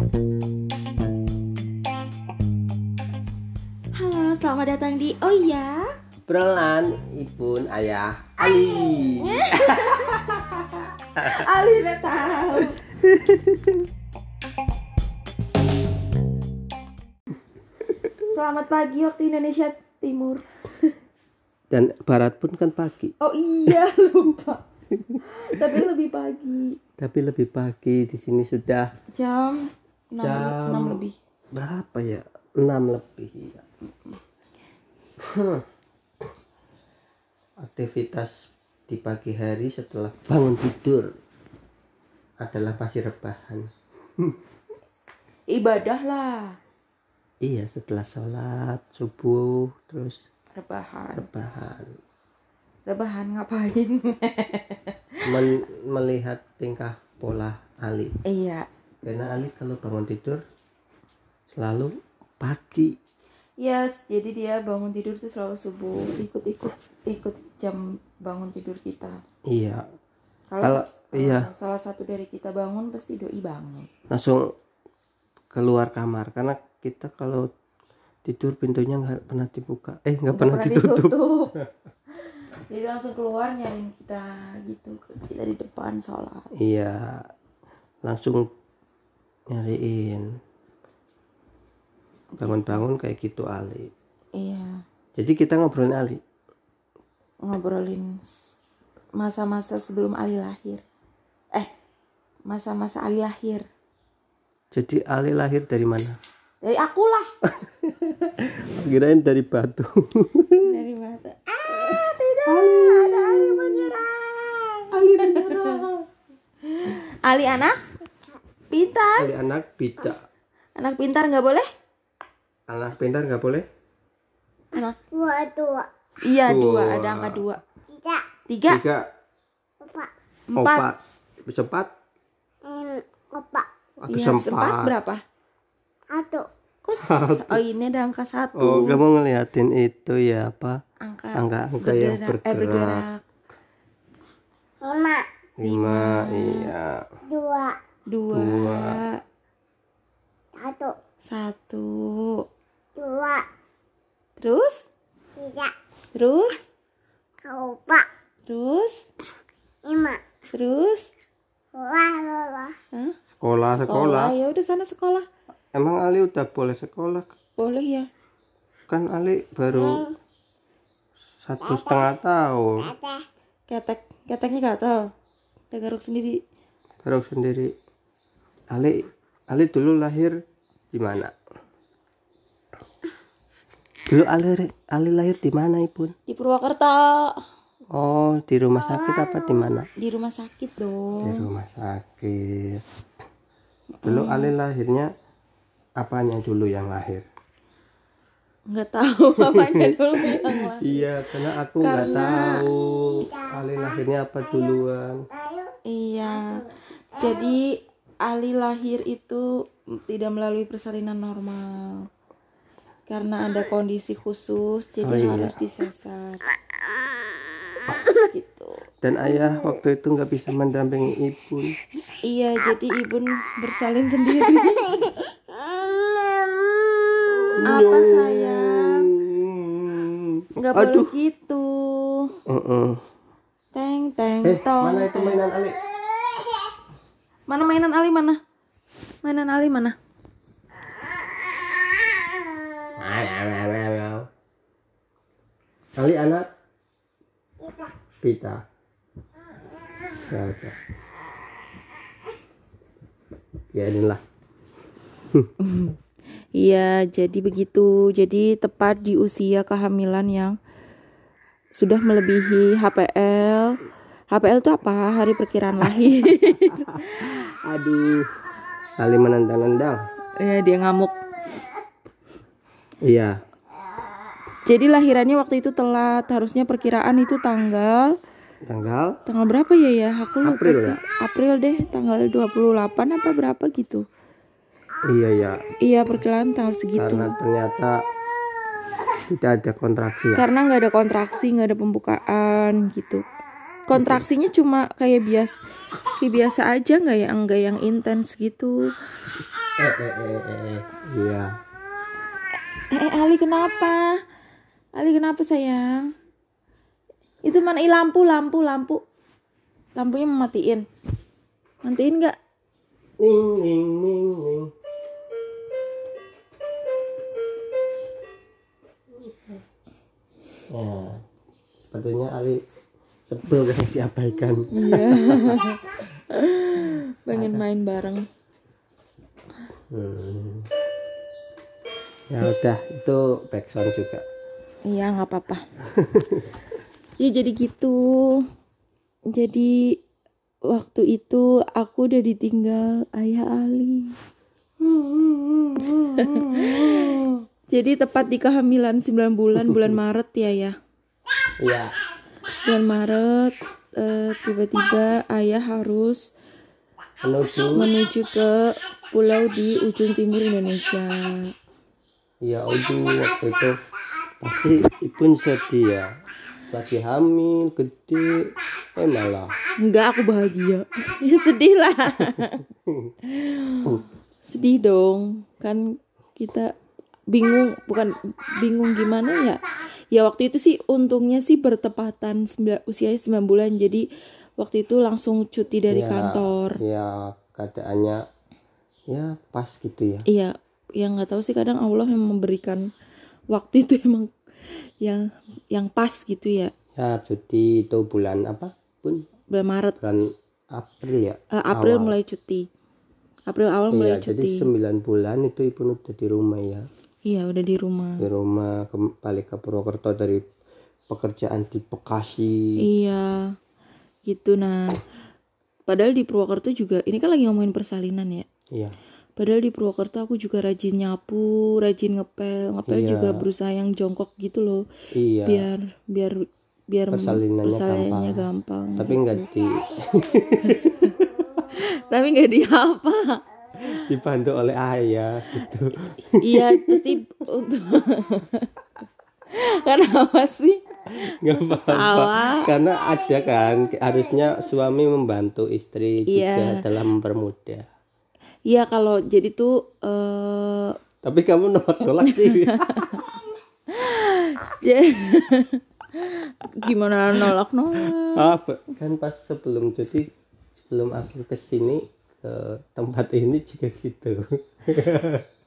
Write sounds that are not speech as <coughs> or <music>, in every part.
Halo, selamat datang di Oh iya. Perkenalan ibu ayah Ali. <laughs> Ali udah tahu. Selamat pagi waktu Indonesia Timur. Dan barat pun kan pagi. Oh iya, <laughs> lupa. Tapi lebih pagi. Tapi lebih pagi di sini sudah Jam 6, Jam- lebih. berapa ya? 6 lebih ya. Hmm. Aktivitas di pagi hari setelah bangun tidur adalah masih rebahan. <laughs> Ibadah lah. Iya, setelah sholat subuh terus Rebahan. rebahan. Rebahan ngapain? <laughs> Men- melihat tingkah pola Ali. iya. Karena Ali kalau bangun tidur selalu pagi. Yes, jadi dia bangun tidur tuh selalu subuh, ikut-ikut ikut jam bangun tidur kita. Iya, Kalau iya. salah satu dari kita bangun pasti doi bangun. langsung keluar kamar karena kita kalau tidur pintunya nggak pernah dibuka. Eh nggak pernah ditutup. <laughs> Jadi langsung keluar nyariin kita gitu. Kita di depan sholat. Iya, langsung nyariin. Bangun-bangun kayak gitu Ali. Iya, Jadi kita ngobrolin Ali. ngobrolin masa-masa sebelum Ali lahir. Eh, masa-masa Ali lahir. Jadi Ali lahir dari mana? Dari aku lah. <laughs> Kirain dari batu. <laughs> Dari mata. Ah, tidak. Ada Ali menyerang. Ali menyerang. Ali anak pintar. Ali anak bida. Anak pintar nggak boleh? Anak pintar nggak boleh? Anak. dua dua Iya dua. Dua. Ada angka dua. tidak Tiga. Tiga. empat Empat. Empat. em, empat Iya, empat empat. berapa? satu Kok oh ini ada angka satu. Oh, kamu ngeliatin itu ya apa? angka Angka-angka yang bergerak- eh, bergerak. lima Lima, iya. dua Dua. satu Satu. dua Terus? tiga Terus? empat Terus? lima Terus? dua dua Hah? Sekolah, sekolah. Ya udah sana sekolah. Emang Ali udah boleh sekolah? Boleh ya. Kan Ali baru satu setengah tahun. ada Ketek, keteknya gak tahu. Udah garuk sendiri. Garuk sendiri. Ali, Ali dulu lahir di mana? Dulu Ali, Ali lahir di mana, Ibu? Di Purwakarta. Oh, di rumah sakit apa di mana? Di rumah sakit Di dong. rumah sakit. Dulu Ali lahirnya apanya dulu yang lahir? Nggak tahu <laughs> apanya dulu yang lahir. Iya, karena aku nggak tahu Ali lahirnya apa duluan. Iya. Jadi Ali lahir itu tidak melalui persalinan normal. Karena ada kondisi khusus, jadi Oh, iya. harus disesar. gitu. Dan ayah waktu itu nggak bisa mendampingi ibu. Iya, jadi ibu bersalin sendiri. Apa sayang? Nggak Aduh. gitu. Heeh. Teng teng Eh, tong. mana itu mainan Ali? Mana mainan Ali mana? Mainan Ali mana? Ali anak? Pita. Ya, ya. Biarin lah. <laughs> Iya, jadi begitu. Jadi tepat di usia kehamilan yang sudah melebihi HPL. HPL itu apa? Hari perkiraan lahir. <laughs> Aduh. Ali menendang-nendang. ya, dia ngamuk. Iya. Jadi lahirannya waktu itu telat. Harusnya perkiraan itu tanggal Tanggal tanggal berapa ya ya? Aku lupa April sih. ya? April deh, tanggal 28 apa berapa gitu. Iya ya. Iya, perkiraan tanggal segitu. Karena ternyata tidak ada kontraksi ya. Karena nggak ada kontraksi, nggak ada pembukaan gitu. Kontraksinya cuma kayak biasa kayak biasa aja nggak ya nggak yang intens gitu. Eh eh eh eh, eh. iya. Eh eh, Ali kenapa? Ali kenapa sayang? Itu mana? Ih, lampu lampu lampu. Lampunya mematiin matiin nggak? Ning ning ning ning. Ya sepertinya Ali sebel kan diabaikan. Iya. <laughs> Pengen main bareng. Hmm. ya udah itu backsound juga. Iya nggak apa-apa. Ya jadi gitu. Jadi waktu itu aku udah ditinggal ayah Ali. <laughs> Jadi tepat di kehamilan 9 bulan bulan <laughs> Maret ya ya? Iya bulan Maret eh, tiba-tiba ayah harus menuju menuju ke pulau di ujung timur Indonesia ya aduh waktu itu pasti ibu sedih ya lagi hamil gede eh malah Enggak, aku bahagia. <laughs> Ya sedih lah. <laughs> sedih dong. Kan kita bingung, bukan bingung gimana ya. Ya waktu itu sih untungnya sih bertepatan sembilan- usianya 9 bulan. Jadi waktu itu langsung cuti dari Ya, kantor. ya keadaannya ya pas gitu ya Iya, yang nggak tahu sih kadang Allah yang memberikan waktu itu emang yang yang pas gitu ya. ya cuti itu bulan apa pun Bulan Maret, bulan April ya eh, April Awal. mulai cuti. April awal iya mulai jadi cuti. 9 bulan itu ibu udah di rumah ya Iya, udah di rumah. di rumah kembali ke Purwokerto dari pekerjaan di Bekasi Iya, gitu nah. Padahal di Purwokerto juga, ini kan lagi ngomongin persalinan ya. iya Padahal di Purwokerto aku juga rajin nyapu, rajin ngepel, ngepel Iya. juga berusaha yang jongkok gitu loh, iya biar biar biar Persalinannya persalinannya gampang. tapi nggak di <laughs> Tapi nggak di apa. Dibantu oleh ayah gitu iya, pasti untuk Kenapa sih? nggak apa-apa karena ada kan harusnya suami membantu istri Iya. juga dalam mempermudah Iya kalau jadi tuh eh tapi kamu nolak nolak sih <laughs> gimana nolak nolak? ah kan pas sebelum jadi sebelum aku ke sini ke tempat ini juga gitu. <laughs>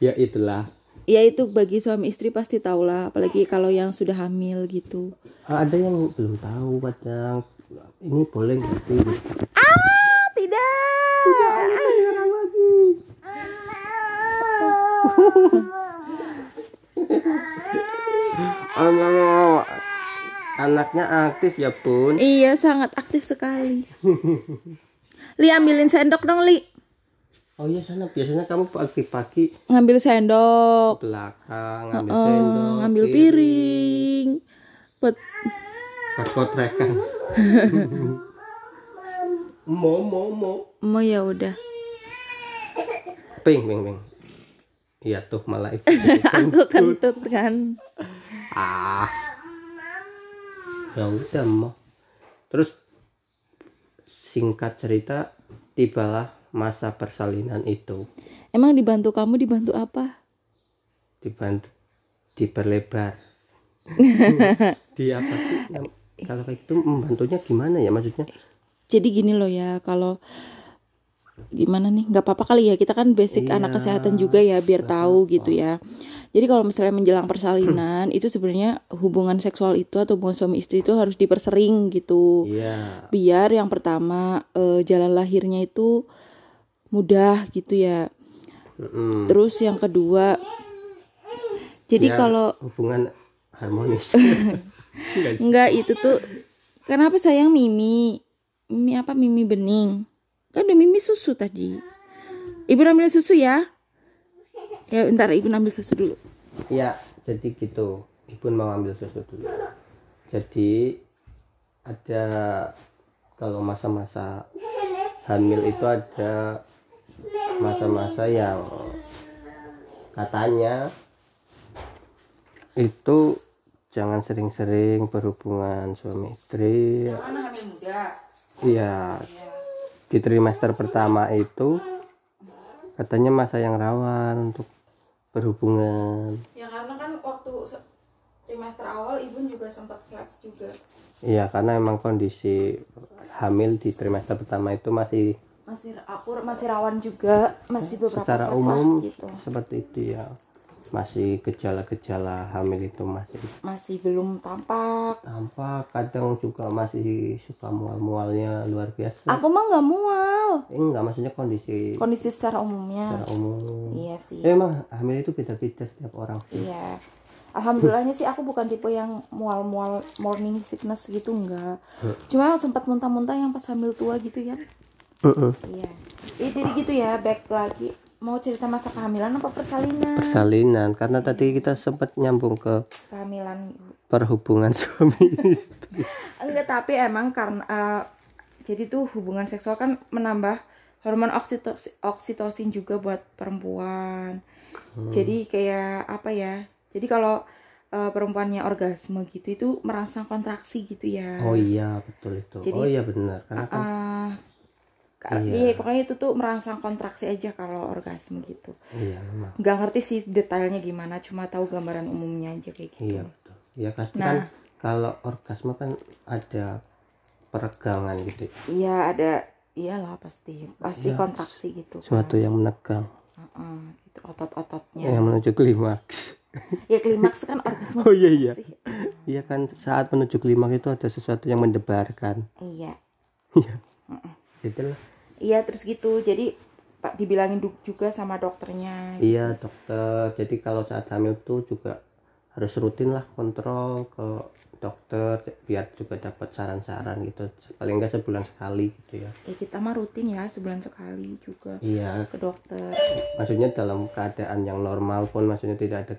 Ya itulah. Ya itu bagi suami istri pasti tahu lah, apalagi kalau yang sudah hamil gitu. Ah, ada yang belum tahu kadang ini boleh nggak sih? Ah, tidak. Anak- <laughs> anaknya aktif ya bun. Iya, sangat aktif sekali. <laughs> Li ambilin sendok dong, Li. oh iya sana. Biasanya kamu pagi-pagi Ngambil sendok, belakang ngambil eh, sendok ngambil piring. Buat buat kotrekan mau <laughs> mau mau mau ya udah. ping ping ping. Iya tuh malah itu. <laughs> Aku kentut kan. ah. Ya udah mau terus singkat cerita tibalah masa persalinan itu. Emang dibantu kamu dibantu apa? dibantu diperlebar. <laughs> Di apa sih? Kalau kayak itu membantunya gimana ya maksudnya? Jadi gini loh ya, kalau gimana nih nggak apa-apa kali ya kita kan basic Iya, anak kesehatan juga ya biar tahu gitu ya jadi kalau misalnya menjelang persalinan itu sebenarnya hubungan seksual itu atau hubungan suami istri itu harus dipersering gitu iya biar yang pertama eh, jalan lahirnya itu mudah gitu ya Mm-mm. terus yang kedua jadi Biar kalau hubungan harmonis. <laughs> Enggak itu tuh kenapa sayang Mimi? Mimi apa Mimi bening? Kan udah Mimi susu tadi. Ibu ambil susu ya. Ya bentar ibu ambil susu dulu. ya jadi gitu ibu mau ambil susu dulu jadi ada kalau masa-masa hamil itu ada masa-masa yang katanya itu jangan sering-sering berhubungan suami istri hamil muda. iya di trimester pertama itu katanya masa yang rawan untuk berhubungan Ya karena kan waktu trimester awal ibu juga sempat flat juga. iya karena emang kondisi hamil di trimester pertama itu masih Masih aku masih rawan juga, masih beberapa secara umum gitu. seperti itu ya masih gejala-gejala hamil itu masih Masih belum tampak. tampak kadang juga masih suka mual-mualnya luar biasa Aku mah nggak mual. eh, enggak maksudnya kondisi Kondisi secara umumnya. secara umum Iya sih. Eh, emang hamil itu beda-beda setiap orang sih Iya. Alhamdulillahnya sih aku bukan tipe yang mual-mual morning sickness gitu enggak. Cuma sempat muntah-muntah yang pas hamil tua gitu ya. Heeh. Iya. Eh, jadi gitu ya, back lagi. Mau cerita masa kehamilan apa persalinan? persalinan karena tadi kita sempat nyambung ke Kehamilan. perhubungan <laughs> suami istri Enggak, tapi emang karena eh, jadi tuh hubungan seksual kan menambah hormon oksitosin, oksitosin juga buat perempuan. Jadi kayak apa ya? Jadi kalau eh, perempuannya orgasme gitu itu merangsang kontraksi gitu ya. oh iya betul itu Jadi- oh iya benar karena kan Ah, ka- Iya. iya pokoknya itu tuh merangsang kontraksi aja kalau orgasme gitu. iya memang Nggak ngerti sih detailnya gimana, cuma tahu gambaran umumnya aja kayak gitu. iya betul iya pasti Nah. kan kalau orgasme kan ada peregangan gitu Iya ada, iyalah pasti, pasti kontraksi gitu. sesuatu yang menegang Heeh, gitu otot-ototnya. yang menuju klimaks Ya klimaks kan orgasme. <laughs> oh iya iya sih. iya kan saat menuju klimaks itu ada sesuatu yang mendebarkan Iya. iya itulah Iya terus gitu. Jadi Pak dibilangin juga sama dokternya. Iya dokter. Jadi kalau saat hamil tuh juga harus rutin lah kontrol ke dokter biar juga dapat saran-saran gitu. Paling enggak sebulan sekali gitu ya. Ya kita mah rutin ya sebulan sekali juga Iya. ke dokter. Maksudnya dalam keadaan yang normal pun maksudnya Tidak ada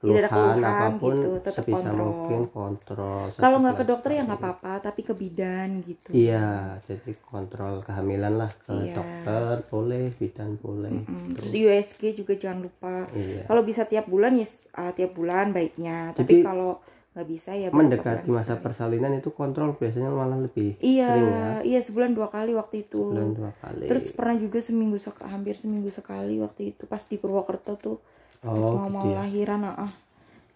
keluhan keluhan apa pun gitu, tetap sebisa kontrol. mungkin kontrol. Kalau nggak ke dokter ya nggak apa-apa, tapi ke bidan gitu. Iya, jadi kontrol kehamilan lah ke Iya. dokter boleh, bidan boleh. Mm, Terus USG juga jangan lupa. Iya. Kalau bisa tiap bulan ya uh, tiap bulan baiknya. Tapi Jadi, kalau nggak bisa ya Mendekati masa sekali. persalinan itu kontrol biasanya malah lebih Iya, sering ya. iya sebulan dua kali waktu itu. Bulan dua kali. Terus pernah juga seminggu sek- hampir seminggu sekali waktu itu pas di Purwokerto tuh oh, mau gitu ya. lahiran ah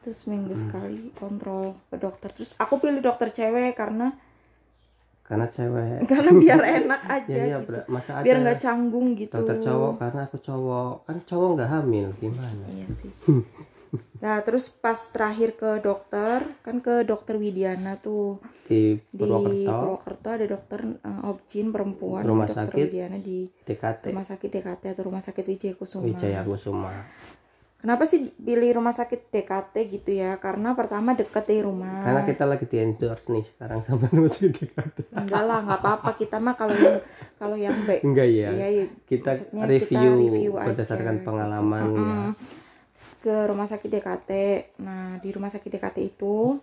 terus seminggu sekali kontrol ke dokter. Terus aku pilih dokter cewek karena karena cewek. <laughs> Karena biar <laughs> enak aja ya iya gitu. masa biar nggak canggung gitu. dokter cowok karena aku cowok. Kan cowok nggak hamil gimana? Iya sih. <laughs> Nah terus pas terakhir ke dokter kan ke dokter Widiana tuh. Di di Purwokerto. Purwokerto ada dokter uh, obgyn perempuan. Rumah dokter sakit Widiana di DKT rumah sakit DKT atau rumah sakit Wijaya Kusuma. Wijaya Kusuma Kenapa sih pilih rumah sakit DKT gitu ya? Karena pertama deket dari rumah. karena kita lagi di endorse nih sekarang sama rumah sakit DKT Enggak lah, nggak apa-apa. Kita mah kalau yang kalau yang baik. enggak ya Iya, iya. kita review, kita review aja, berdasarkan gitu. pengalaman ya Mm-mm. Ke rumah sakit DKT. Nah di rumah sakit DKT itu,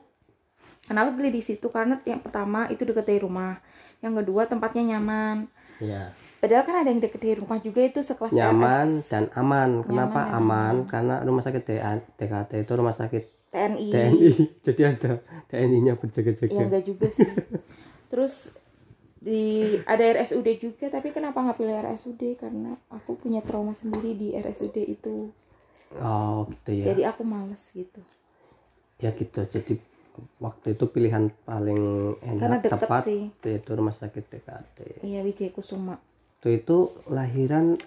kenapa pilih di situ? Karena yang pertama itu deket dari rumah. Yang kedua tempatnya nyaman. ya Padahal kan ada yang deket dari rumah juga itu sekelas nyaman dan aman. Kenapa dan aman? karena rumah sakit DKT itu rumah sakit TNI. TNI <laughs> jadi ada TNI-nya Ya berjaga-jaga. Enggak juga sih. Terus di ada RSUD juga tapi kenapa nggak pilih RSUD karena aku punya trauma sendiri di RSUD itu. Oh gitu ya. Jadi aku males gitu. Ya gitu. Jadi waktu itu pilihan paling Karena enak deket tepat sih. yaitu rumah sakit DKT iya Wijaya Kusuma waktu itu lahiran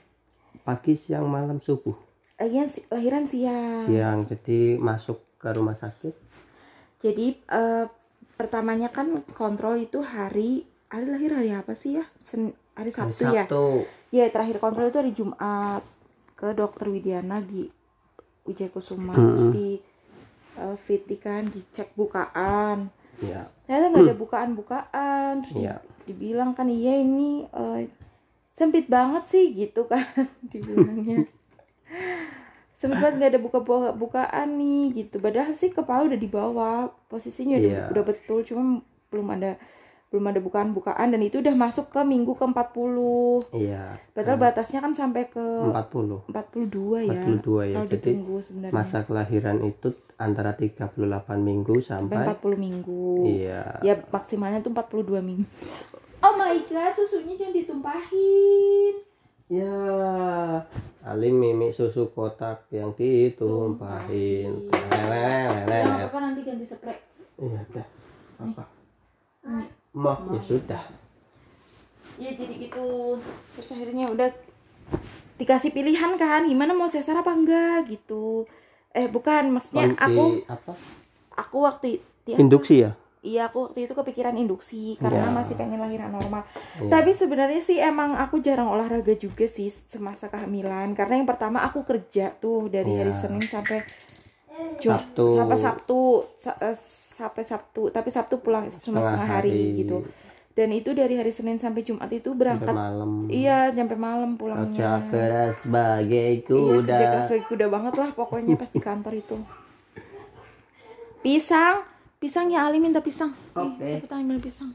pagi siang malam subuh. Lahiran si- lahiran siang. Siang jadi masuk ke rumah sakit. Jadi eh, pertamanya kan kontrol itu hari hari lahir hari apa sih ya? Sen- hari hari Sabtu ya? Sabtu. Ya terakhir kontrol itu hari Jumat ke dokter Widiana di Wijaya Kusuma. Hmm. terus di eh, VT kan dicek bukaan. Ya ternyata nggak ada <clears throat> bukaan-bukaan. Terus Iya. dibilang kan iya ini eh, sempit banget sih gitu kan <laughs> dibilangnya. Sempit banget nggak ada buka bukaan nih gitu. Padahal sih kepala udah di bawah posisinya udah, Iya. udah betul cuma belum ada belum ada bukaan-bukaan dan itu udah masuk ke minggu ke 40 iya. Padahal batasnya kan sampai ke 40 42 ya. 42 ya. Kalau jadi sebenarnya. masa kelahiran itu antara 38 minggu sampai sampai 40 minggu. Iya. Ya maksimalnya tuh 42 minggu oh my god susunya jangan ditumpahin. Ya. Alim mimi susu kotak yang ditumpahin. Lelet. apa-apa nanti ganti spray iya dah. Apa? Mah ya sudah. Ya jadi gitu. Terus akhirnya udah dikasih pilihan kan gimana mau sesar apa enggak gitu. Eh bukan maksudnya Konti aku apa? aku waktu itu induksi ya Iya aku waktu itu kepikiran induksi karena Ya. masih pengen lahiran normal. Iya. Tapi sebenarnya sih emang aku jarang olahraga juga sih semasa kehamilan karena yang pertama aku kerja tuh dari hari Iya. Senin sampai Jum- Sabtu. sampai Sabtu Sa- eh, sampai Sabtu tapi Sabtu pulang cuma Setengah setengah hari, hari. gitu. Dan itu dari hari Senin sampai Jumat itu sampai berangkat malam iya sampai malam kerja pulangnya. keras sebagai Iya, kerja kuda keras sebagai kuda banget lah pokoknya pas di kantor itu. Pisang, pisang ya Ali minta pisang. Oke. Ih, cepetan ambil pisang.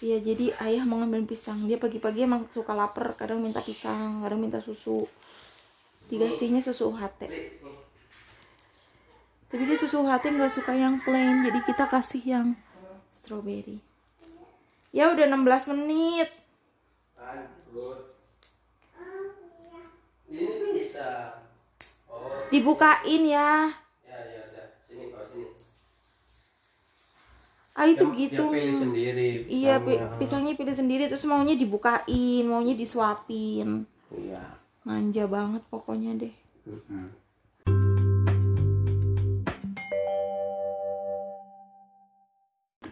Iya jadi ayah mau ngambil pisang. Dia pagi-pagi emang suka lapar, kadang minta pisang, kadang minta susu. Dikasihnya susu UHT. Tapi dia susu UHT nggak suka yang plain, jadi kita kasih yang strawberry. Ya udah 16 menit. ini bisa Dibukain ya udah sini kok sini Ali tuh gitu. dia pilih sendiri Iya, pi- pisangnya. pilih sendiri terus maunya dibukain, maunya disuapin. iya Manja banget pokoknya deh.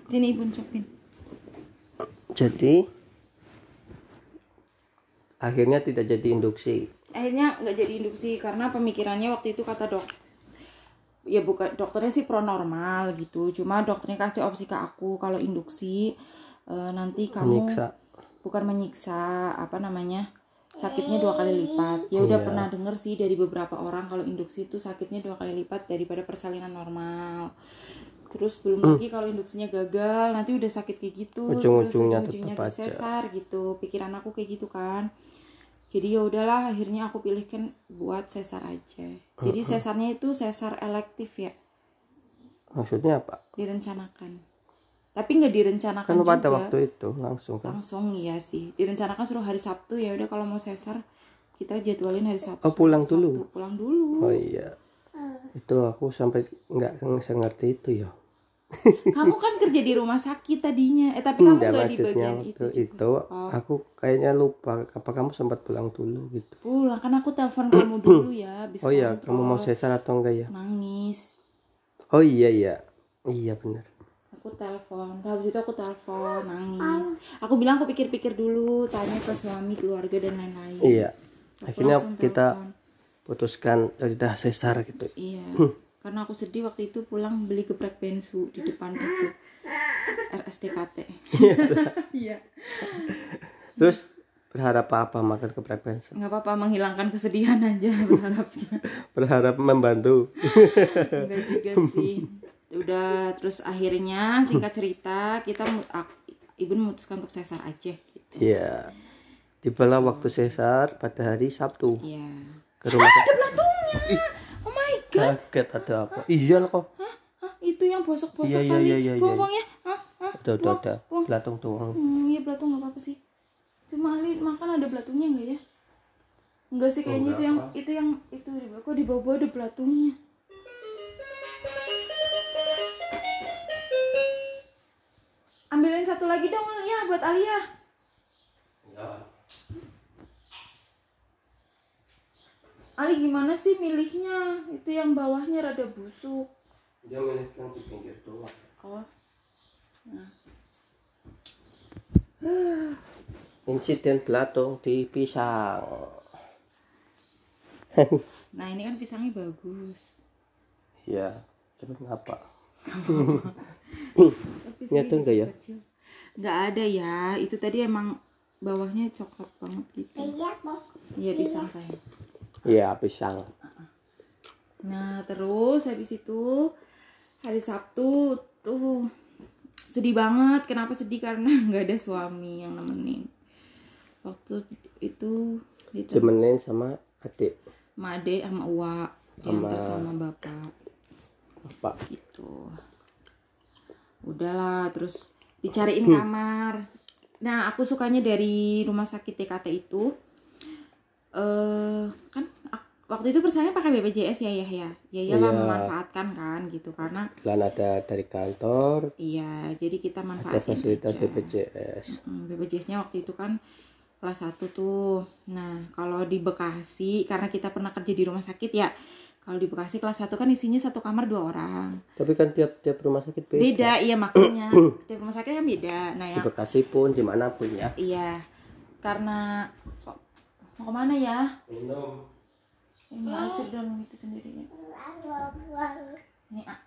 Sini ibu suapin. jadi akhirnya tidak jadi induksi Akhirnya nggak jadi induksi karena pemikirannya waktu itu kata dok ya bukan dokternya sih pro normal gitu. Cuma dokternya kasih opsi ke aku kalau induksi eh, nanti kamu menyiksa. bukan menyiksa apa namanya sakitnya dua kali lipat. Ya udah pernah denger sih dari beberapa orang kalau induksi itu sakitnya dua kali lipat daripada persalinan normal. Terus belum lagi kalau induksinya gagal nanti udah sakit kayak gitu Ujung-ujungnya terus ujung-ujungnya tetap aja. sesar gitu. Pikiran aku kayak gitu kan jadi ya udahlah akhirnya aku pilihkan buat sesar aja. Jadi sesarnya itu sesar elektif ya. Maksudnya apa? Direncanakan. Tapi nggak direncanakan kan juga. pada waktu itu langsung kan? Langsung iya sih. Direncanakan suruh hari Sabtu ya udah kalau mau sesar kita jadwalin hari Sabtu. Oh, pulang Sabtu. dulu? pulang dulu. Oh iya. Itu aku sampai nggak ngerti itu ya kamu kan kerja di rumah sakit tadinya. Eh tapi kamu nggak di bagian itu itu. Oh. aku kayaknya lupa apa kamu sempat pulang dulu gitu. Pulang kan aku telepon kamu <clears throat> dulu ya habis oh iya kamu mau sesar atau enggak ya? Nangis. Oh iya iya. Iya benar. Aku telepon habis itu aku telepon nangis. Aku bilang aku pikir-pikir dulu tanya ke suami keluarga dan lain-lain. Iya. Aku akhirnya kita telepon. putuskan ya udah sesar gitu. Iya, <clears throat> karena aku sedih waktu itu pulang beli geprek bensu di depan itu RSDKT. Iya. terus berharap apa makan geprek bensin Nggak apa-apa menghilangkan kesedihan aja berharapnya. berharap membantu Enggak juga sih. Udah terus akhirnya singkat cerita kita ibu memutuskan untuk sesar aja gitu. iya tibalah waktu sesar pada hari Sabtu Iya. ke rumah sakit Oh my god. Kaget ada apa iya lah kok Hah, itu yang bosok-bosok Iya, iya, kali. iya, iya, iya. Buang-buang ya. Hah? Hah? udah udah Buang, udah buang. belatung tuang Hmm, iya belatung nggak apa-apa sih. Cuma Ali makan ada belatungnya nggak ya? Enggak sih kayaknya itu yang itu yang itu di bawah kok di bawah ada belatungnya. Ambilin satu lagi dong ya buat Alia. Ali gimana sih milihnya? Itu yang bawahnya rada busuk. dia milih yang di pinggir doang Oh, insiden belatung di pisang <laughs> nah ini kan pisangnya bagus. ya tapi kenapa Tapi Ini ada nggak ya? kecil. Nggak ada ya. Itu tadi emang bawahnya coklat banget gitu. Iya, mau. Iya pisang saya. Ya pisang. Nah terus habis itu hari Sabtu tuh sedih banget. Kenapa sedih? Karena <laughs> nggak ada suami yang nemenin. Waktu itu itu Temenin sama adik. Sama ade sama uwa. Diantar sama bapak. bapak. Gitu. Udahlah terus dicariin kamar. Nah aku sukanya dari rumah sakit TKT itu eh kan ak- waktu itu persaingan pakai BPJS ya ya ya ya iyalah Iya. memanfaatkan kan gitu karena dan ada dari kantor iya jadi kita ada manfaatin fasilitas aja. BPJS Hmm, BPJS-nya waktu itu kan kelas 1 tuh. Nah, kalau di Bekasi karena kita pernah kerja di rumah sakit ya. Kalau di Bekasi kelas 1 kan isinya satu kamar dua orang. tapi kan tiap tiap rumah sakit beda, Beda, iya makanya. <clears throat> Tiap rumah sakit kan beda. Nah, di ya Bekasi pun di mana pun ya iya. Karena mau ke mana ya? minum Ini asik dong itu sendirinya. Ini ah.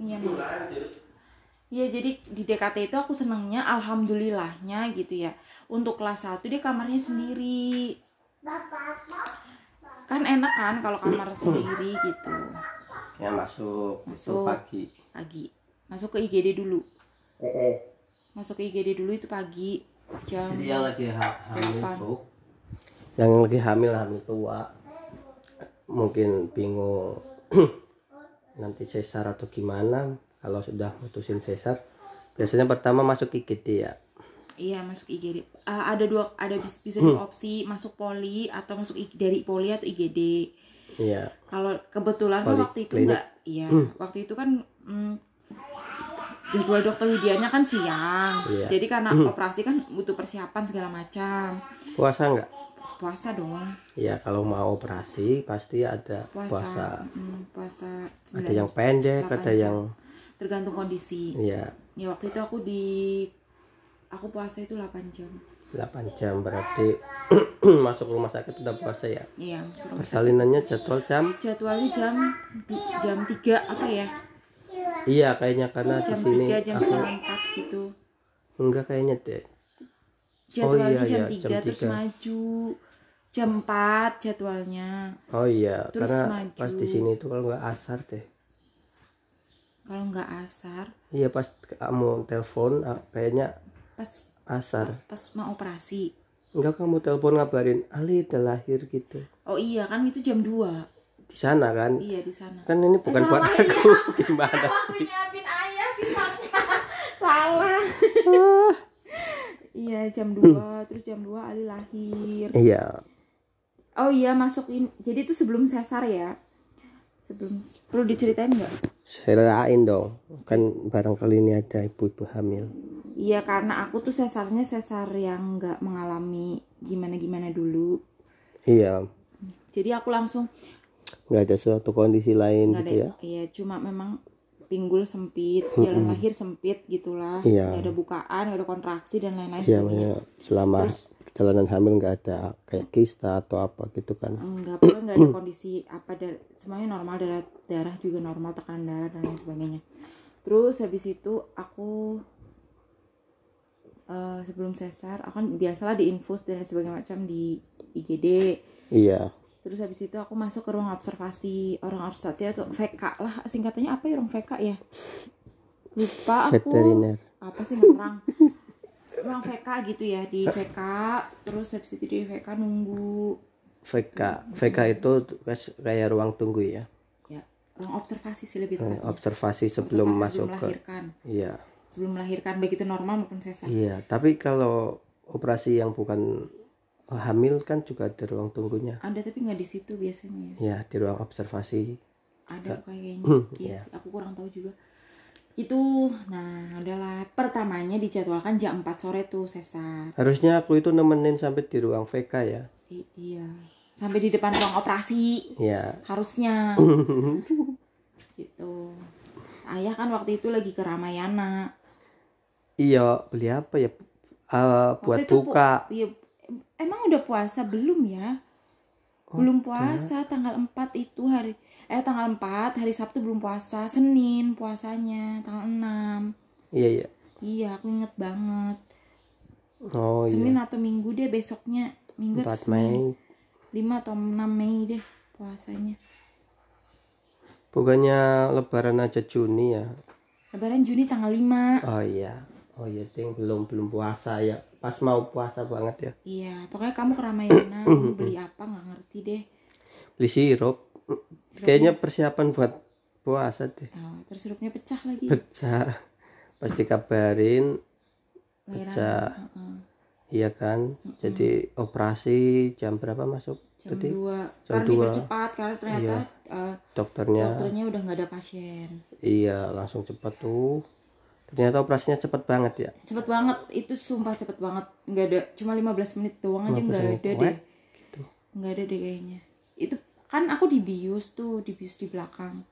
Iya. Iya jadi di DKT itu aku senengnya alhamdulillahnya gitu ya Untuk kelas 1 dia kamarnya sendiri Kan enak kan kalau kamar sendiri gitu ya masuk Masuk. pagi Pagi Masuk ke IGD dulu eh, Masuk ke IGD dulu itu pagi Jam jadi yang lagi ha- hamil tuh. Yang lagi hamil hamil tua. Mungkin bingung <clears throat> nanti sesar atau gimana. Kalau sudah mutusin sesar biasanya pertama masuk IGD ya. Iya masuk IGD Eh, Ada dua ada bis- bisa dua opsi Masuk poli atau masuk I- dari poli atau IGD iya. Kalau kebetulan kan Poli- waktu itu enggak, iya, waktu itu kan mm, jadwal dokter Widianya kan siang. Iya. Jadi karena operasi kan butuh persiapan segala macam. puasa nggak Puasa dong, Iya kalau mau operasi pasti ada puasa. puasa. mm, puasa Ada 9 yang pendek, ada jam. yang tergantung kondisi. iya Ya waktu itu aku di aku puasa itu 8 jam. 8 jam berarti <clears throat> masuk rumah sakit udah puasa ya. Iya, Persalinannya jadwal jam jadwalnya jam jam 3 apa ya? Iya kayaknya karena di Jam sini 3 jam aku setengah 4 gitu. enggak kayaknya deh. Jadwalnya iya, jam iya, 3 jam terus 3. maju. Jam 4 jadwalnya. Oh iya, Terus karena maju. pas di sini itu kalau nggak asar deh. Kalau nggak asar, Iya pas kamu telepon ah, kayaknya pas asar. pas mau operasi. Enggak kamu telepon ngabarin Ali udah lahir gitu. Oh iya kan itu jam 2 Di sana kan. Iya di sana. Kan ini bukan buat salah, aku. <laughs> Gimana? Aku nyiapin ayah pisangnya. <laughs> Salah. iya jam 2 terus jam 2 Ali lahir. Iya. Oh iya masukin. Jadi itu sebelum sesar ya. Sebelum perlu diceritain nggak? Serain dong. Kan barangkali ini ada ibu-ibu hamil. Iya karena aku tuh sesarnya sesar yang nggak mengalami gimana-gimana dulu. Iya. Jadi aku langsung nggak ada suatu kondisi lain nggak gitu ada ya. iya cuma memang pinggul sempit jalan lahir sempit gitulah Iya. nggak ada bukaan nggak ada kontraksi dan lain-lain Iya, selama perjalanan hamil nggak ada kayak kista atau apa gitu kan. enggak pokoknya nggak ada kondisi apa dar semuanya normal darah darah juga normal tekanan darah dan lain sebagainya terus habis itu aku eh, sebelum sesar aku kan biasalah diinfus dan sebagainya macam di IGD Iya. Terus habis itu aku masuk ke ruang observasi orang observasi atau VK lah. Singkatannya apa ya ruang VK ya? Lupa aku. Veteriner. apa sih orang ruang VK gitu ya di VK terus habis itu di VK nunggu. VK. VK itu kayak ruang tunggu ya. ya ruang observasi sih lebih tepatnya. Observasi sebelum Observasi masuk sebelum ke melahirkan. Iya. sebelum melahirkan baik itu normal maupun sesar. Iya, tapi kalau operasi yang bukan hamil kan juga ada ruang tunggunya. ada tapi nggak di situ biasanya Ya, di ruang observasi. ada kayaknya Hmm, iya iya. aku kurang tahu juga itu nah adalah pertamanya dijadwalkan jam 4 sore tuh sesar Harusnya aku itu nemenin sampai di ruang VK ya. I- iya sampai di depan ruang operasi Iya. harusnya <laughs> gitu ayah kan waktu itu lagi ke Ramayana Iya, beli apa ya? Eh, buat Waktu itu pu- buka. iya, emang udah puasa? Belum ya. Belum puasa tanggal 4 itu hari eh tanggal 4 hari Sabtu belum puasa. Senin puasanya tanggal 6 Iya, iya. iya aku inget banget. Oh iya. Senin atau Minggu deh besoknya. Minggu atau 4 Senin. Mei. 5 atau 6 Mei deh puasanya. Bukannya lebaran aja Juni ya. Lebaran Juni tanggal 5 oh iya. Oh iya ting. Belum belum puasa ya pas mau puasa banget ya. Iya, pokoknya kamu ke Ramayana, kamu beli apa nggak ngerti deh. beli sirup. Kayaknya persiapan buat puasa deh. Oh, terus sirupnya pecah lagi. pecah. Pas dikabarin pecah. Heeh. iya kan? Jadi operasi jam berapa masuk? Jam tadi? 2 jam karena dua. dipercepat karena ternyata eh, dokternya. dokternya udah nggak ada pasien. iya langsung cepat tuh ternyata operasinya cepat banget ya Cepet banget, itu sumpah cepet banget. Nggak ada, cuma 15 menit doang aja 15 nggak ada deh. gitu. Nggak ada deh kayaknya. Itu kan aku dibius tuh, dibius di belakang.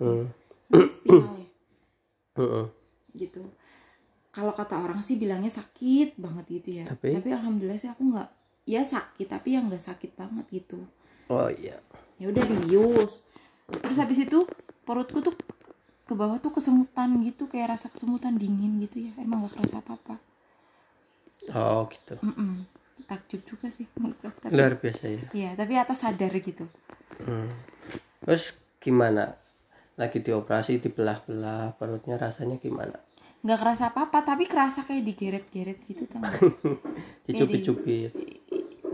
hmm. Spinal ya. <clears throat> Gitu kalau kata orang sih bilangnya sakit banget gitu ya Tapi? alhamdulillah sih aku nggak ya sakit tapi yang nggak sakit banget gitu oh iya ya udah dibius terus habis itu perutku tuh ke bawah tuh kesemutan gitu kayak rasa kesemutan dingin gitu ya emang gak kerasa apa apa oh gitu. Mm-mm. takjub juga sih tapi, luar biasa ya. Ya tapi atas sadar gitu. Hmm. terus gimana? Lagi dioperasi dibelah-belah perutnya rasanya gimana? Nggak kerasa apa apa tapi kerasa kayak digeret-geret gitu nggak? <laughs> dicubit-cubit.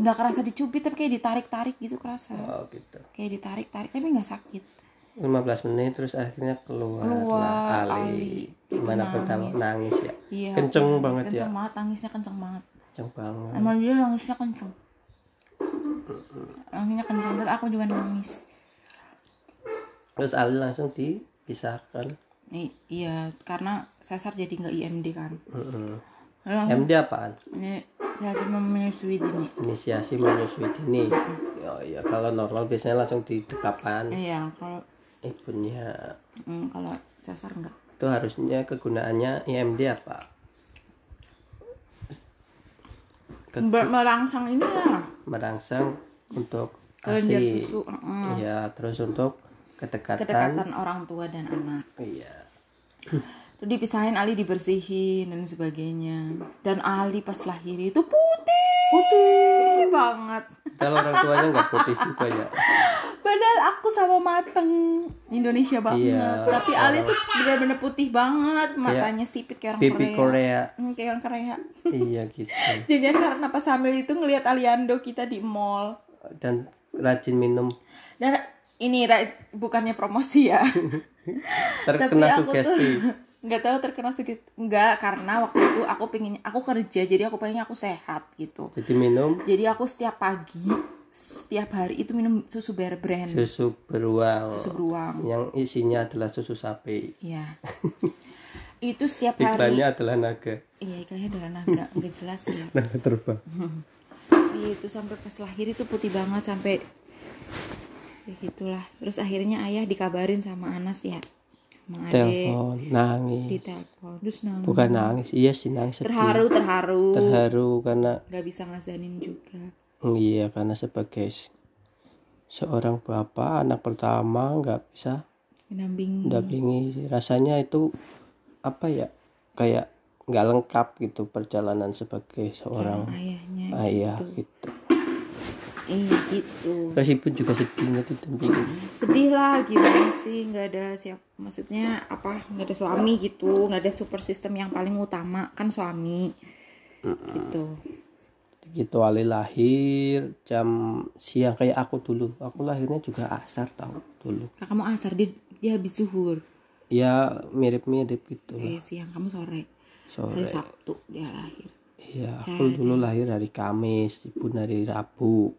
Nggak kerasa dicubit tapi kayak ditarik-tarik gitu kerasa. Oh gitu. Kayak ditarik-tarik tapi nggak sakit 15 menit terus akhirnya keluar, Keluar, lah Ali. Ali. gimana pertama nangis ya Iya. kenceng banget ya kenceng banget tangisnya kenceng banget. kenceng banget Emang dia nangisnya kenceng. Nangisnya kenceng terus aku juga nangis. terus Ali langsung dipisahkan Nih, iya karena sesar jadi nggak IMD kan. Heeh. Lalu langsung MD apaan ini saya cuma menyusui dini. inisiasi menyusui dini oh iya kalau normal biasanya langsung di dekapan Iya kalau ibunya hmm, kalau sesar enggak. itu harusnya kegunaannya IMD apa Ke- Ber- merangsang ini lah. merangsang untuk Kelenjar ASI susu. mm, ya terus untuk kedekatan, Kedekatan orang tua dan anak. iya Terus dipisahin Ali dibersihin dan sebagainya. Dan Ali pas lahir itu putih. Putih banget. kalau orang tuanya nggak putih juga ya Padahal aku sama mateng Indonesia banget. Iya, Tapi Ali tuh bener-bener putih banget. Matanya sipit kayak orang pipi Korea. Korea Hmm, kayak orang Korea. iya gitu <laughs> Jangan karena pas hamil itu ngelihat Aliando kita di mall. dan rajin minum Dan ini bukannya promosi ya. <laughs> terkena tuh sugesti nggak tahu terkena sugesti nggak karena waktu itu aku pengen aku kerja jadi aku pengen aku sehat gitu. Jadi minum? Jadi aku setiap pagi setiap hari itu minum susu bear brand. Susu beruang. Susu beruang. Yang isinya adalah susu sapi. Iya. Itu setiap hari. Iklannya adalah naga. Iya iklannya adalah naga. Nggak jelas ya <laughs> naga terbang. Iya itu sampai pas lahir itu putih banget sampai ya gitulah. Terus akhirnya ayah dikabarin sama Anas ya telepon nangis. ditelepon terus nangis. Bukan nangis iya sih nangis sedih. terharu terharu. Terharu karena nggak bisa ngazanin juga. Iya karena sebagai se- seorang bapak anak pertama nggak bisa mendampingi. mendampingi. Rasanya itu apa ya kayak nggak lengkap gitu perjalanan sebagai seorang ayahnya ayah gitu iya gitu. Terus ibu juga sedih nggak didampingi sedih lah gimana sih? Nggak ada siap maksudnya apa? Nggak ada suami gitu. Nggak ada super system yang paling utama kan suami. Gitu. Gitu Ali lahir jam siang kayak aku dulu. Aku lahirnya juga asar tahu dulu. Kakakmu asar dia dia habis zuhur? Ya mirip-mirip gitu eh siang kamu sore. Sore. Hari sabtu dia lahir. Iya aku dulu lahir hari Kamis ibu dari Rabu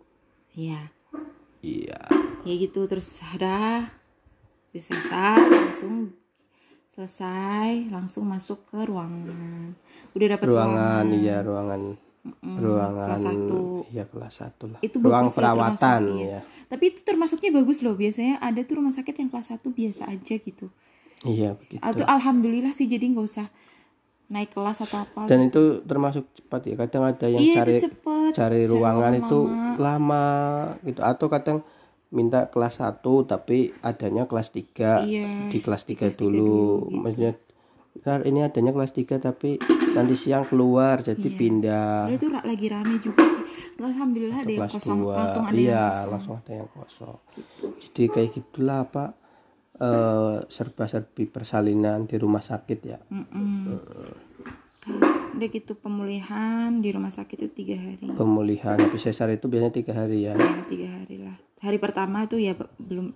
iya. Iya. Ya gitu terus ada disesar langsung selesai langsung masuk ke ruangan. Udah dapat ruangan iya ruangan ruangan kelas satu. iya kelas satu lah. Itu ruang bagus loh, perawatan iya. ya tapi itu termasuknya bagus loh biasanya ada tuh rumah sakit yang kelas 1 biasa aja gitu. Iya begitu. Atau alhamdulillah sih jadi nggak usah naik kelas atau apa dan itu termasuk cepat ya kadang ada yang iya cari cepet cari ruangan ruangan itu lama. lama gitu. Atau kadang minta kelas 1 tapi adanya kelas 3 Iya, di kelas 3 kelas tiga dulu, dulu, gitu. maksudnya "Ntar ini adanya kelas 3 tapi nanti siang keluar jadi Iya. pindah. Padahal itu lagi rame juga sih. Alhamdulillah ada yang kosong 2 langsung ada iya yang kosong. langsung ada yang kosong. Jadi kayak gitulah pak eh, serba-serbi persalinan di rumah sakit ya. Mm-mm. udah gitu pemulihan di rumah sakit itu tiga hari Pemulihan habis sesar itu biasanya tiga hari ya. ya tiga hari lah hari pertama itu ya be- belum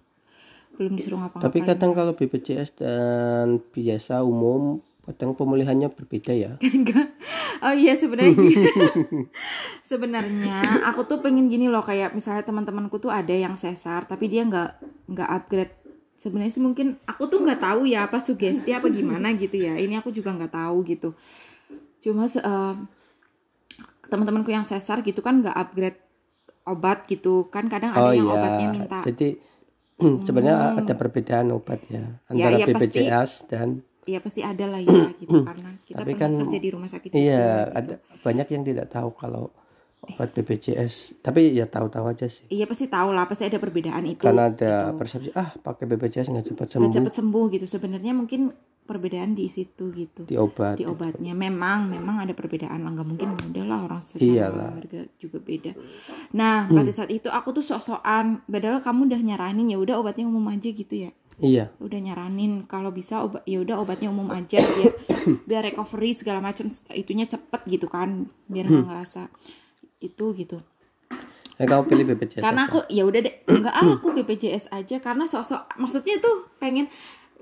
belum disuruh ngapa-ngapain Tapi kadang kalau BPJS dan biasa umum kadang pemulihannya berbeda ya. <laughs> Enggak. Oh iya sebenarnya gini. <laughs> sebenarnya aku tuh pengen gini loh kayak misalnya teman-temanku tuh ada yang sesar tapi dia nggak nggak upgrade. Sebenarnya sih mungkin aku tuh nggak tahu ya apa sugesti apa gimana gitu ya. Ini aku juga nggak tahu gitu. Cuma eh, teman-temanku yang sesar gitu kan nggak upgrade obat gitu kan kadang ada Oh yang iya. obatnya minta Jadi <clears throat> sebenarnya ada perbedaan obat ya antara iya, pasti. BPJS dan ya pasti ada lah ya gitu <clears throat> karena kita Tapi pernah kan- kerja di rumah sakit iya juga, ada banyak yang tidak tahu kalau obat BPJS. Tapi ya tahu-tahu aja sih. Iya pasti tahu lah, pasti ada perbedaan itu. Karena ada persepsi ah pakai BPJS nggak cepat Nggak sembuh cepet sembuh gitu. Sebenarnya mungkin perbedaan di situ gitu. di obat. Di obatnya memang memang ada perbedaan lah nggak mungkin udah lah orang secara Iyalah. harga juga beda. Nah pada saat itu aku tuh sok-sokan, padahal kamu udah nyaranin ya udah obatnya umum aja gitu ya. Iya. Udah nyaranin kalau bisa obat ya udah obatnya umum aja biar <coughs> biar recovery segala macam itunya cepet gitu kan, biar nggak ngerasa itu gitu. Ya kamu pilih BPJS. karena aku ya udah deh enggak ah aku BPJS aja karena sosok maksudnya tuh pengen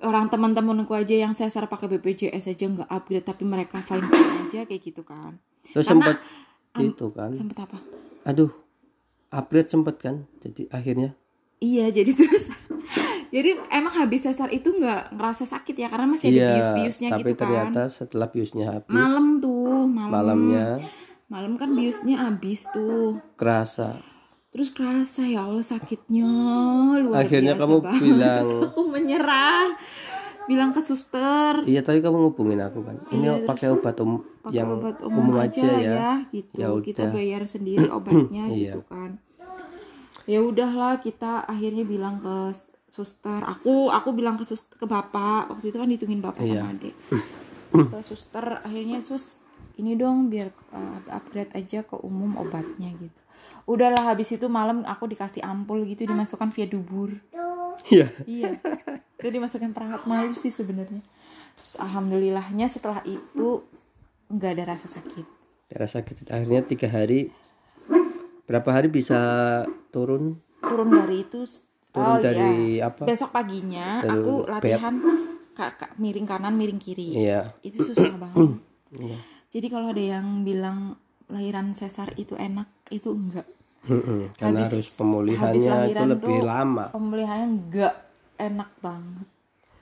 orang teman-temanku aja yang sesar pakai BPJS aja nggak upgrade tapi mereka fine fine aja kayak gitu kan Terus karena- sempat itu kan. sempet apa Aduh. Upgrade sempet kan. Jadi akhirnya iya jadi terus <laughs> jadi emang habis sesar itu nggak ngerasa sakit ya karena masih ada iya, bius-biusnya tapi gitu kan ternyata setelah biusnya habis malam tuh malam malamnya malam kan biusnya habis tuh kerasa. Terus kerasa ya Allah sakitnya luar Akhirnya biasa kamu banget. bilang- Terus <laughs> aku menyerah. Bilang ke suster, Iya, tapi kamu ngubungin aku kan. Ini pakai obat umum Iya, pakai yang obat umum, aja, lah ya, gitu. Ya kita bayar sendiri <clears throat> obatnya Iya. gitu kan. Ya udahlah kita akhirnya bilang ke suster. Aku aku bilang ke suster ke bapak. Waktu itu kan ditungguin bapak Iya. sama adik. <clears throat> ke suster akhirnya sus ini dong biar uh, upgrade aja ke umum obatnya gitu. Udahlah habis itu malam aku dikasih ampul gitu dimasukkan via dubur. Iya. Iya. Itu dimasukkan perangkat malu sih sebenarnya. Terus alhamdulillahnya setelah itu nggak ada rasa sakit. Daerah sakit akhirnya tiga hari berapa hari bisa turun Turun dari itu Turun oh dari iya. apa? Besok paginya Dari aku latihan ka- ka- miring kanan miring kiri. iya Itu susah banget. iya Jadi kalau ada yang bilang lahiran sesar itu enak, itu enggak. Mm-mm, karena Habis- harus habis pemulihannya itu lahiran lebih tuh- lama Pemulihannya enggak enak banget.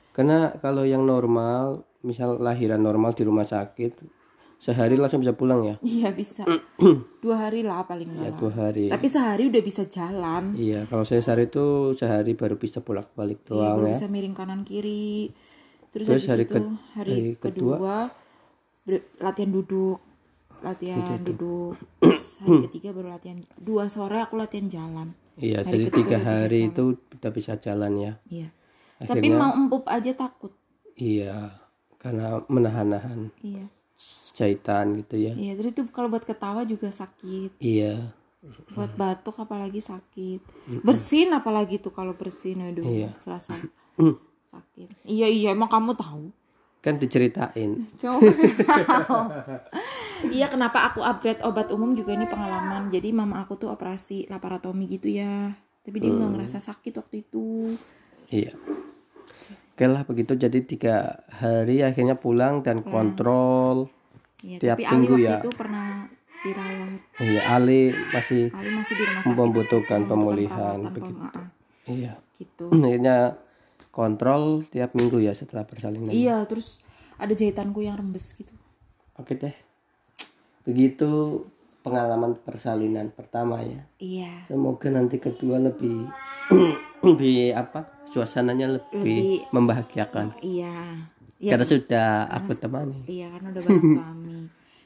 karena kalau yang normal misal lahiran normal di rumah sakit sehari langsung bisa pulang ya Iya bisa. <clears throat> Dua hari lah paling ya enggak. dua hari Tapi sehari udah bisa jalan. iya kalau sesar itu sehari baru bisa bolak balik Iya, doang baru ya bisa miring kanan kiri. Terus, Terus habis hari itu ke- hari, hari kedua? kedua, latihan duduk, latihan duduk. Terus <clears throat> hari ketiga baru latihan. Dua sore aku latihan jalan. iya Hari jadi tiga bisa hari itu udah bisa jalan ya Iya. Tapi Akhirnya- mau empuk aja takut. iya karena menahan-nahan Iya. jahitan gitu ya Iya, terus itu kalau buat ketawa juga sakit. iya Buat batuk apalagi sakit. Bersin apalagi tuh kalau bersin aduh Iya. serasa <clears throat> sakit. Iya iya emang kamu tahu. Kan diceritain. Iya kenapa aku upgrade obat umum juga ini pengalaman. Jadi mama aku tuh operasi laparotomi gitu ya. Tapi dia nggak ngerasa sakit waktu itu. Iya. Oke lah begitu jadi tiga hari akhirnya pulang dan kontrol. Iya, Tiap tapi Ali minggu waktu ya. itu pernah dirawat. Iya Ali masih Ali masih di rumah sakit. membutuhkan pemulihan begitu. Iya. gitu. <clears throat> Akhirnya kontrol tiap minggu ya setelah persalinan. Iya, terus ada jahitanku yang rembes gitu. Oke deh. Begitu pengalaman persalinan pertama ya. Iya. Semoga nanti kedua lebih <clears throat> lebih apa? Suasananya lebih, Lebih- membahagiakan. Iya. Iya, Karena sudah aku temani. iya karena udah bareng <clears throat> suami.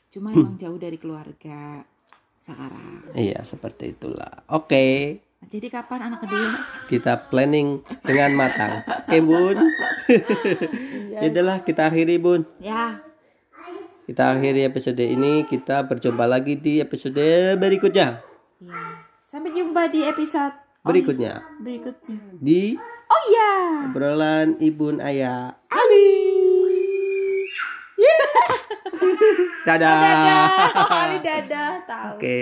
Cuma emang jauh dari keluarga sekarang. Iya, seperti itulah. Oke. Nah, jadi kapan anak kedua? kita planning dengan matang. Oke, Bun. <laughs> ya udahlah, kita akhiri, Bun. Ya, Kita akhiri episode ini, kita berjumpa lagi di episode berikutnya. iya. Sampai jumpa di episode Berikutnya berikutnya. di Oh iya. obrolan ibun ayah Ali. <laughs> dadah Dadah. Ali dadah. Tahu. oke